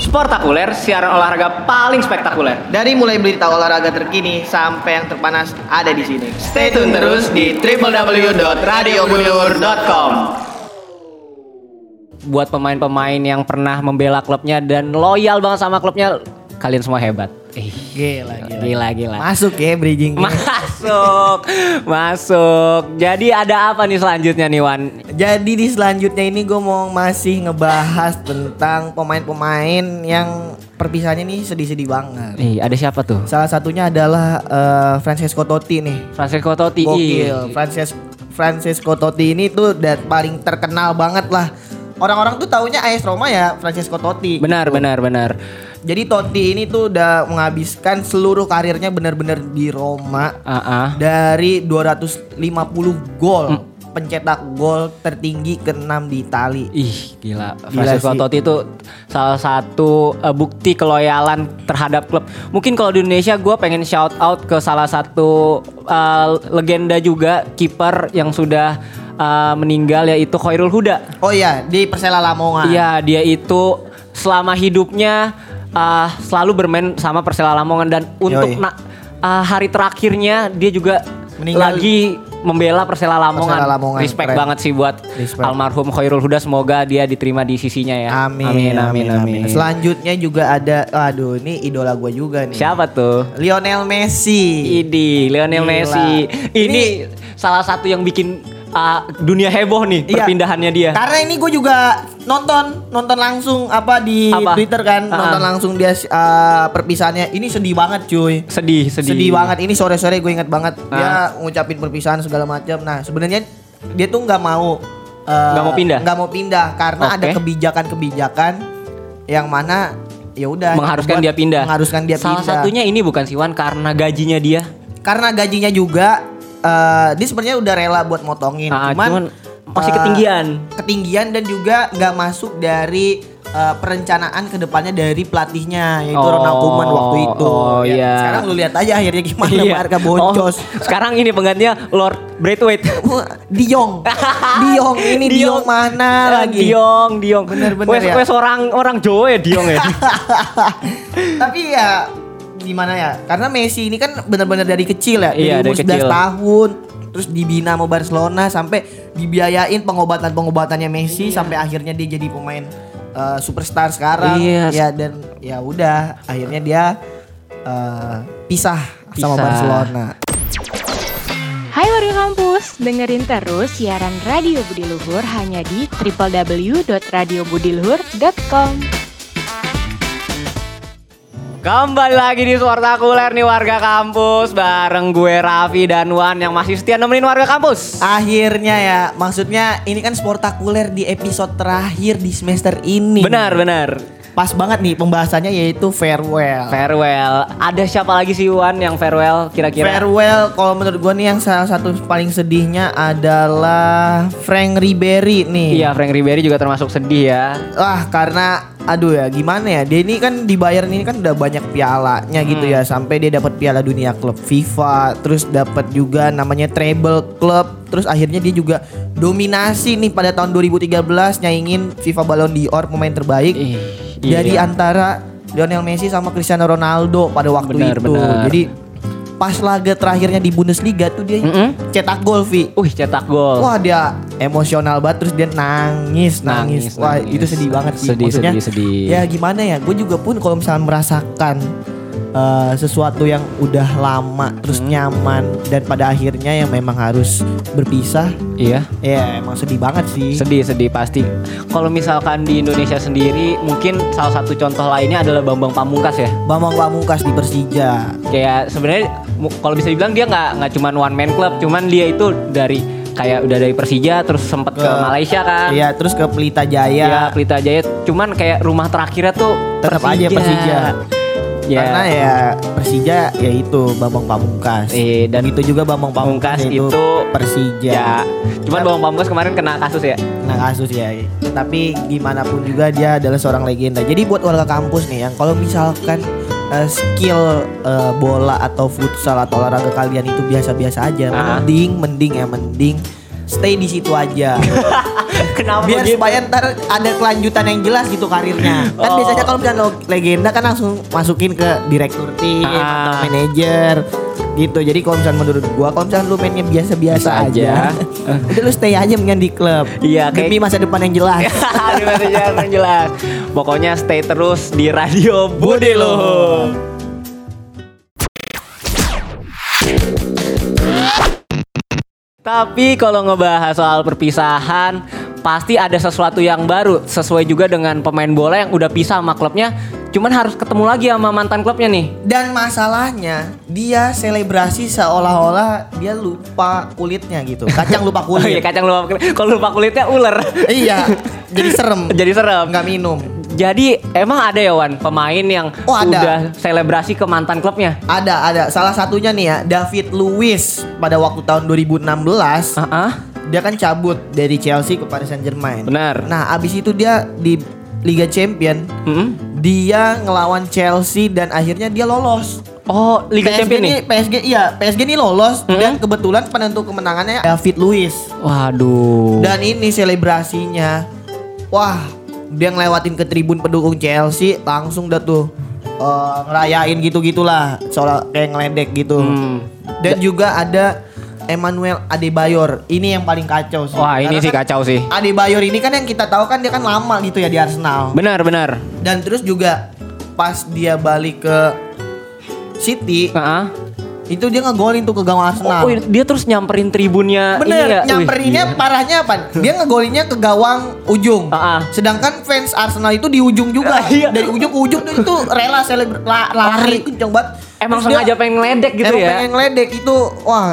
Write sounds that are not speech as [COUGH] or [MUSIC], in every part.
Sportakuler, siaran olahraga paling spektakuler. Dari mulai berita olahraga terkini sampai yang terpanas ada di sini. Stay tune terus di www.radiobuliur.com. Buat pemain-pemain yang pernah membela klubnya dan loyal banget sama klubnya, kalian semua hebat. Eh, Gila, gila gila. Masuk ya bridging. [LAUGHS] Masuk, masuk. Jadi ada apa nih selanjutnya nih Wan? Jadi di selanjutnya ini gue mau masih ngebahas tentang pemain-pemain yang perpisahannya nih sedih-sedih banget. Ih, ada siapa tuh? Salah satunya adalah eh, Francesco Totti nih. Francesco Totti. Gokil. Frances Francesco Totti ini tuh dan paling terkenal banget lah. Orang-orang tuh taunya AS Roma ya Francesco Totti. Benar, benar, benar. Jadi Totti ini tuh udah menghabiskan seluruh karirnya benar-benar di Roma Ah, ah. dari 250 gol. Pencetak gol tertinggi ke-6 di Itali. Ih, gila. Gila Francesco. Totti itu salah satu eh, bukti keloyalan terhadap klub. Mungkin kalau di Indonesia gue pengen shout out ke salah satu eh, legenda juga kiper yang sudah eh, meninggal yaitu Khairul Huda. Oh iya, di Persela Lamongan. Iya, dia itu selama hidupnya eh, selalu bermain sama Persela Lamongan dan untuk na- eh, hari terakhirnya dia juga Meninggal. lagi membela Persela Lamongan. Persela Lamongan, Respect keren. banget sih buat Respect. almarhum Khairul Huda semoga dia diterima di sisinya ya. Amin, amin, amin, Selanjutnya juga ada, aduh ini idola gue juga nih. Siapa tuh? Lionel Messi. Idi, Lionel Gila. Messi. Ini, Ini- salah satu yang bikin uh, dunia heboh nih Iya. perpindahannya dia. Karena ini gue juga nonton, nonton langsung apa di Apa? Twitter kan, Ah. nonton langsung dia uh, perpisahannya. Ini sedih banget cuy. Sedih, sedih. Sedih banget. Ini sore-sore gue inget banget Ah. dia ngucapin perpisahan segala macam. Nah sebenarnya dia tuh nggak mau uh, Nggak mau pindah? nggak mau pindah karena Oke. ada kebijakan-kebijakan yang mana ya udah Mengharuskan dia pindah. Mengharuskan dia Salah pindah. satunya ini bukan Siwan karena gajinya dia. karena gajinya juga eh, dia sebenarnya udah rela buat motongin Ah, cuman, cuman masih eh, ketinggian. ketinggian dan juga nggak masuk dari eh, perencanaan ke depannya dari pelatihnya yaitu Oh, Ronald Koeman waktu itu oh, Ya, iya. sekarang lu lihat aja akhirnya gimana Iya. Barca boncos Oh, sekarang ini penggantinya Lord Braithwaite. [LAUGHS] Diong Diong ini Diong, mana lagi Diong, Diong. Bener-bener ya. wes orang orang Jawa ya Diong ya. [LAUGHS] tapi ya gimana ya karena Messi ini kan benar-benar dari kecil ya Iya, dari umur 11 kecil. tahun terus dibina sama Barcelona sampai dibiayain pengobatan-pengobatannya Messi sampai akhirnya dia jadi pemain eh, superstar sekarang Iya. ya dan ya udah akhirnya dia eh, pisah, sama Pisah. Barcelona Hai warga kampus, dengerin terus siaran Radio Budi Luhur hanya di www.radiobudiluhur.com. Kembali lagi di Sportakuler nih warga kampus bareng gue Raffi dan Wan yang masih setia nemenin warga kampus. akhirnya ya maksudnya ini kan sportakuler di episode terakhir di semester ini Benar, benar. Pas banget nih pembahasannya yaitu farewell Farewell. Ada siapa lagi sih Wan yang farewell kira-kira? Farewell kalau menurut gue nih yang salah satu paling sedihnya adalah Frank Ribery nih. Iya, Frank Ribery juga termasuk sedih ya. Wah karena aduh ya gimana ya dia ini kan dibayar ini kan udah banyak pialanya gitu Hmm. ya sampai dia dapat piala dunia klub FIFA terus dapat juga namanya treble club terus akhirnya dia juga dominasi nih pada tahun 2013 nyaingin FIFA Ballon d'Or pemain terbaik Ih, iya. dari antara Lionel Messi sama Cristiano Ronaldo pada waktu Benar, itu benar. jadi pas laga terakhirnya di Bundesliga tuh dia Mm-mm. cetak gol Vi Wih, cetak gol. Wah dia emosional banget terus dia nangis nangis, Nangis, wah nangis. itu sedih banget sih Sedih, maksudnya sedih, sedih. ya gimana ya gue juga pun kalau misalnya merasakan eh, sesuatu yang udah lama terus Hmm. nyaman dan pada akhirnya yang memang harus berpisah Iya. ya emang sedih banget sih Sedih, sedih pasti. Kalau misalkan di Indonesia sendiri, mungkin salah satu contoh lainnya adalah Bambang Pamungkas ya. Bambang Pamungkas di Persija Kayak sebenarnya kalau bisa dibilang dia nggak nggak cuman one man club, cuman dia itu dari kayak udah dari Persija terus sempat ke, Ke- Malaysia kan. Iya terus ke Pelita Jaya Ya, Pelita Jaya. Cuman kayak rumah terakhirnya tuh Tetap aja Persija. Ya. Karena ya Persija ya itu Bambang Pamungkas. Eh, dan Begitu juga Bambang Pamungkas, itu, itu Persija. Ya, cuman Bambang Pamungkas kemarin kena kasus ya. Nah kasus ya. Tapi gimana pun juga dia adalah seorang legenda. Jadi buat warga kampus nih yang kalau misalkan eh, skill eh, bola atau futsal atau olahraga kalian itu biasa-biasa aja, Ah. mending mending ya mending stay di situ aja. [LAUGHS] Kenapa Biar begitu? supaya ntar ada kelanjutan yang jelas gitu karirnya. Kan Oh. biasanya kalau misalnya lo legenda kan langsung masukin ke direktur tim atau Ah. manajer gitu. Jadi kalau misalnya menurut gua kalau misalnya lu mainnya biasa-biasa Biasa aja, aja. [LAUGHS] udah lu stay aja mendingan di klub. Iya, kayak- [LAUGHS] Demi masa depan yang jelas. Aduh, masih jangan jelas. Pokoknya stay terus di Radio Budi Luhur. Tapi kalau ngebahas soal perpisahan, pasti ada sesuatu yang baru sesuai juga dengan pemain bola yang udah pisah sama klubnya. Cuman harus ketemu lagi sama mantan klubnya nih. Dan masalahnya dia selebrasi seolah-olah dia lupa kulitnya gitu. Kacang lupa [LAUGHS] Oh iya kulit. kacang lupa kulit. Kalau lupa kulitnya ular. iya, jadi serem. [LAUGHS] Jadi serem. Nggak minum. Jadi emang ada ya Wan pemain yang Oh, ada. udah selebrasi ke mantan klubnya. Ada, ada. Salah satunya nih ya, David Luiz pada waktu tahun 2016 Ah, ah. dia kan cabut dari Chelsea ke Paris Saint Germain. Benar. Nah, abis itu dia di Liga Champion Mm-mm. dia ngelawan Chelsea dan akhirnya dia lolos. Oh, Liga PSG Champions nih. PSG iya, PSG ini lolos Mm-mm. dan kebetulan penentu kemenangannya David Luiz. Waduh. Dan ini selebrasinya, wah dia ngelewatin ke tribun pendukung Chelsea langsung dah tuh eh, ngerayain gitu gitulah, soal kayak ngeledek gitu. Hmm. Dan juga ada Emmanuel Adebayor, ini yang paling kacau sih. Wah, ini Karena sih kan kacau sih. Adebayor ini kan yang kita tahu kan dia kan lama gitu ya di Arsenal. Benar, benar. Dan terus juga pas dia balik ke City, Heeh. Itu dia ngegolin tuh ke gawang Arsenal. Oh, dia terus nyamperin tribunnya Bener, ini ya. nyamperinnya Wih, parahnya apa? Dia ngegolinnya ke gawang ujung. Ah. Sedangkan fans Arsenal itu di ujung juga. Iya. Dari ujung ke ujung tuh itu rela selebr la- lari kenceng banget. Emang Terus dia sengaja pengen ngeledek gitu emang ya. pengen ngeledek itu wah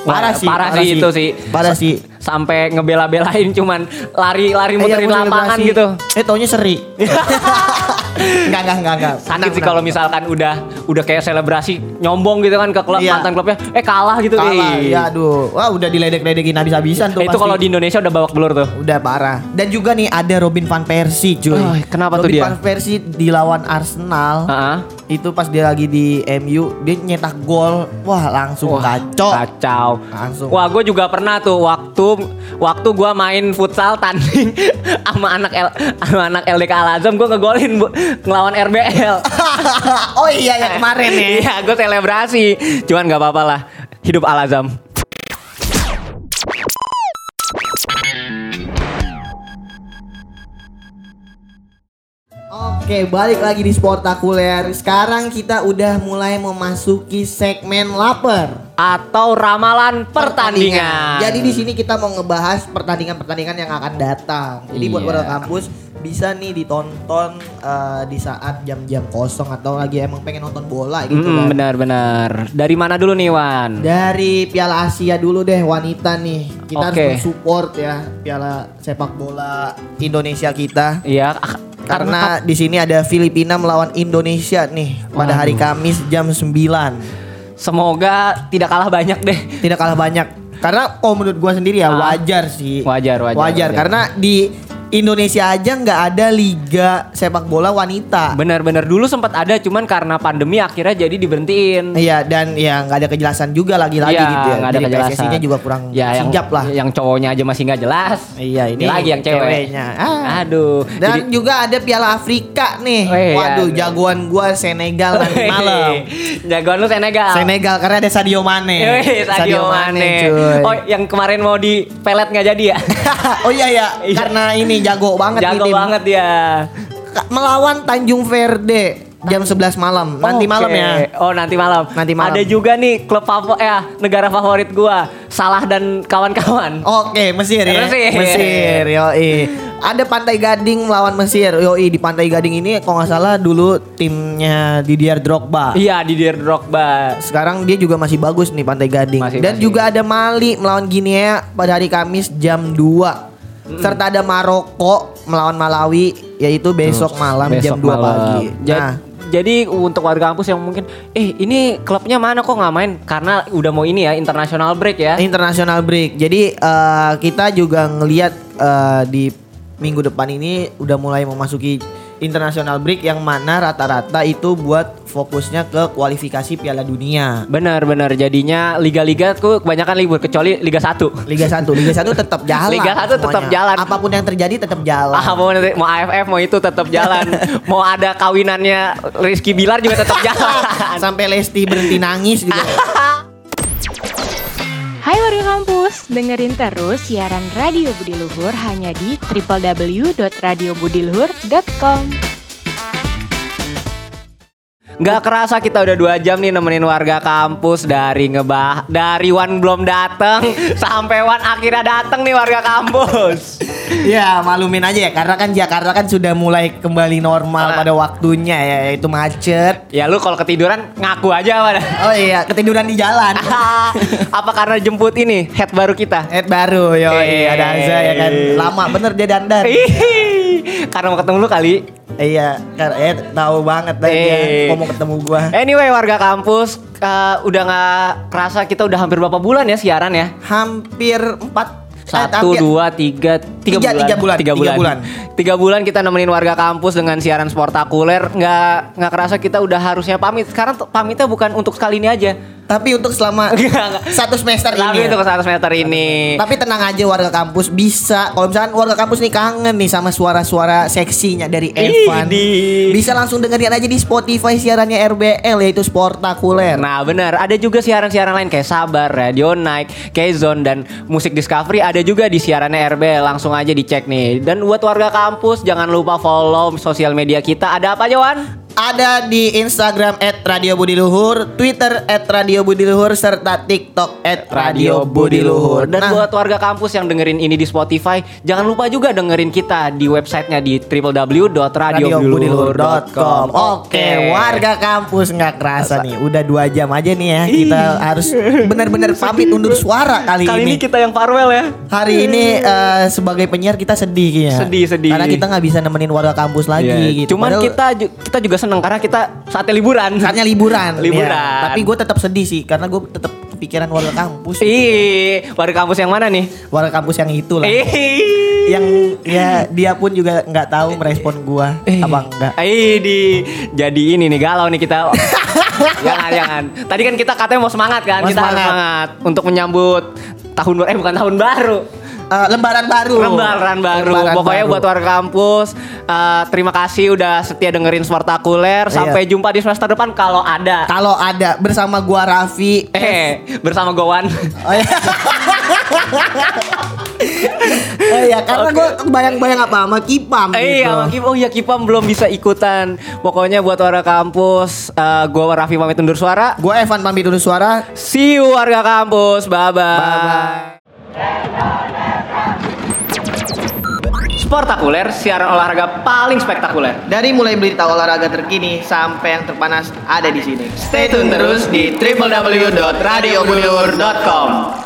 parah sih. parah sih itu sih. Parah sih. Sampai ngebela-belain cuman lari-lari Eh, muterin mau lapangan gitu. Eh taunya seri. [LAUGHS] Enggak, enggak, enggak, enggak. Sakit sih kalau misalkan udah udah kayak selebrasi nyombong gitu kan ke klub Iya. mantan klubnya, eh kalah gitu kalah. Ih. Ya aduh. Wah, udah diledek-ledekin habis-habisan tuh Eh, itu kalau di Indonesia udah babak belur tuh. Udah parah. Dan juga nih ada Robin van Persie cuy. Oh, kenapa tuh Robin dia? van Persie dilawan Arsenal. Heeh. Itu pas dia lagi di MU dia nyetak gol. Wah, langsung Wah, kacau. Kacau. Langsung. Wah, gue juga pernah tuh waktu waktu gue main futsal tanding [LAUGHS] sama anak L, sama anak LDK Al Azam gue ngegolin bu, ngelawan RBL. [LAUGHS] oh iya yang kemarin ya. Iya, gue selebrasi. Cuman nggak apa-apa lah. Hidup Al Azam. Oke, balik lagi di Sportakuler. Sekarang kita udah mulai memasuki segmen lapar. Atau ramalan pertandingan. Jadi di sini kita mau ngebahas pertandingan-pertandingan yang akan datang. Jadi buat Iya. para kampus bisa nih ditonton eh, di saat jam-jam kosong atau lagi emang pengen nonton bola gitu Mm, kan. benar-benar. Dari mana dulu nih Wan? Dari Piala Asia dulu deh wanita nih. Kita Oke. harus support ya Piala sepak bola Indonesia kita. Iya, ak- Karena di sini ada Filipina melawan Indonesia nih pada hari Kamis jam 9. semoga tidak kalah banyak deh. Tidak kalah banyak. Karena kalau menurut gua sendiri ya Ah. wajar sih. Wajar, wajar, wajar. karena di Indonesia aja nggak ada liga sepak bola wanita. Benar-benar dulu sempat ada, cuman karena pandemi akhirnya jadi diberhentiin. Iya dan ya nggak ada kejelasan juga lagi-lagi Iya, gitu ya. nggak ada Jadi kejelasan. PSSI-nya juga kurang ya, yang, sigap lah. Yang cowoknya aja masih nggak jelas. Iya ini lagi yang cewek. ceweknya. Ah. Aduh. Dan jadi- juga ada Piala Afrika nih. Weh, Waduh, ya. jagoan gua Senegal nanti malam. Jagoan lu Senegal. Senegal karena ada Sadio Mane. Wih, Sadio Mane. cuy. Oh, yang kemarin mau di pelet nggak jadi ya? [LAUGHS] oh iya ya, Iya. karena ini jago banget nih Jago tim. banget ya. Melawan Tanjung Verde jam 11 malam. Nanti Oke. malam ya. Oh, nanti malam. Nanti malam. Ada juga nih klub favorit eh negara favorit gua, Salah dan kawan-kawan. Oke, Mesir ya. Mesir. Mesir, yoi. Ada Pantai Gading melawan Mesir. Yoi, di Pantai Gading ini kalau nggak salah dulu timnya Didier Drogba. Iya, di Dier Drogba. Sekarang dia juga masih bagus nih Pantai Gading. Masih, Dan masih. juga ada Mali melawan Guinea pada hari Kamis jam 2. Serta ada Maroko melawan Malawi yaitu besok malam jam 2 malam. pagi. Nah, Jadi untuk warga kampus yang mungkin, eh ini klubnya mana kok nggak main? Karena udah mau ini ya international break ya. international break. Jadi eh, kita juga ngelihat eh, di minggu depan ini udah mulai memasuki international break yang mana rata-rata itu buat fokusnya ke kualifikasi Piala Dunia. Benar benar jadinya liga-liga tuh kebanyakan libur kecuali Liga 1. Liga 1, Liga 1 tetap [LAUGHS] jalan. Liga 1 tetap jalan. Apa pun yang terjadi tetap jalan. Ah, mau nanti- mau AFF mau itu tetap jalan. [LAUGHS] mau ada kawinannya Rizky Bilar juga tetap [LAUGHS] jalan. Sampai Lesti berhenti nangis juga. Hai warga kampus, dengerin terus siaran Radio Budi Luhur hanya di www.radiobudiluhur.com. Nggak kerasa kita udah dua jam nih nemenin warga kampus dari ngebah dari Wan belum dateng [LAUGHS] sampai Wan akhirnya dateng nih warga kampus. ya malumin aja ya karena kan Jakarta kan sudah mulai kembali normal Ah. pada waktunya ya yaitu macet. Ya lu kalau ketiduran ngaku aja pada. Oh iya ketiduran di jalan. [LAUGHS] Apa karena jemput ini head baru kita? Head baru yo ada Aza ya kan lama bener dia dandan. Karena mau ketemu lu kali. Iya, kan eh tahu banget dah dia Eh. mau ketemu gua. Anyway warga kampus eh, udah nggak kerasa kita udah hampir berapa bulan ya siaran ya? Hampir empat eh, Satu, dua, tiga, tiga, Tiga- bulan. tiga bulan, Tiga bulan. bulan. Tiga bulan kita nemenin warga kampus dengan siaran sportakuler. Nggak nggak kerasa kita udah harusnya pamit. Sekarang pamitnya bukan untuk sekali ini aja. Tapi untuk selama [LAUGHS] satu semester Tapi ini. untuk ya. satu semester ini. Tapi tenang aja warga kampus bisa kalau misalkan warga kampus nih kangen nih sama suara-suara seksinya dari Evan. Bisa langsung dengerin aja di Spotify siarannya RBL yaitu Sportakuler. Nah benar, ada juga siaran-siaran lain kayak Sabar, Radio Night, K-Zone dan Musik Discovery ada juga di siarannya RB. Langsung aja dicek nih. Dan buat warga kampus jangan lupa follow sosial media kita. Ada apa aja Wan? Ada di Instagram @radiobudiluhur, Twitter @radiobudiluhur serta TikTok @radiobudiluhur. Dan Nah, buat warga kampus yang dengerin ini di Spotify, jangan lupa juga dengerin kita di websitenya di www.radiobudiluhur.com. Oke, warga kampus nggak kerasa nih. Udah dua jam aja nih ya. Kita harus benar-benar pamit undur suara kali, Kali ini ini. kita yang farewell ya. Hari ini eh, sebagai penyiar kita sedih kayaknya. Sedih, sedih. Karena kita nggak bisa nemenin warga kampus lagi Iya. gitu. Cuman Padahal kita kita juga seneng karena kita saatnya liburan. saatnya liburan. Liburan. ya. Tapi gue tetap sedih sih karena gue tetap kepikiran warga kampus. Ih, warga kampus yang mana nih? Warga kampus yang itu lah. Yang ya dia pun juga nggak tahu merespon gua Eh. apa enggak. Ih, di jadi ini nih galau nih kita. [LAUGHS] jangan, jangan. Tadi kan kita katanya mau semangat kan? Mau kita harus semangat. semangat untuk menyambut tahun baru eh bukan tahun baru. Eh, lembaran baru. Lembaran baru. Lembaran Pokoknya baru. buat warga kampus eh, terima kasih udah setia dengerin Sportakuler. Sampai jumpa di semester depan kalau ada. kalau ada bersama gua Raffi. Eh, bersama Gowan. Oh iya. oh iya, karena Oke. gua bayang-bayang apa sama Kipam Eh, gitu. iya, Kip. Oh iya, Kipam belum bisa ikutan. Pokoknya buat warga kampus, eh gua Raffi pamit undur suara. Gua Evan pamit dulu suara. See you warga kampus. Bye bye. Bye-bye. Sportakuler, siaran olahraga paling spektakuler. Dari mulai berita olahraga terkini sampai yang terpanas ada di sini. Stay tune terus di www.radiobudiluhur.com.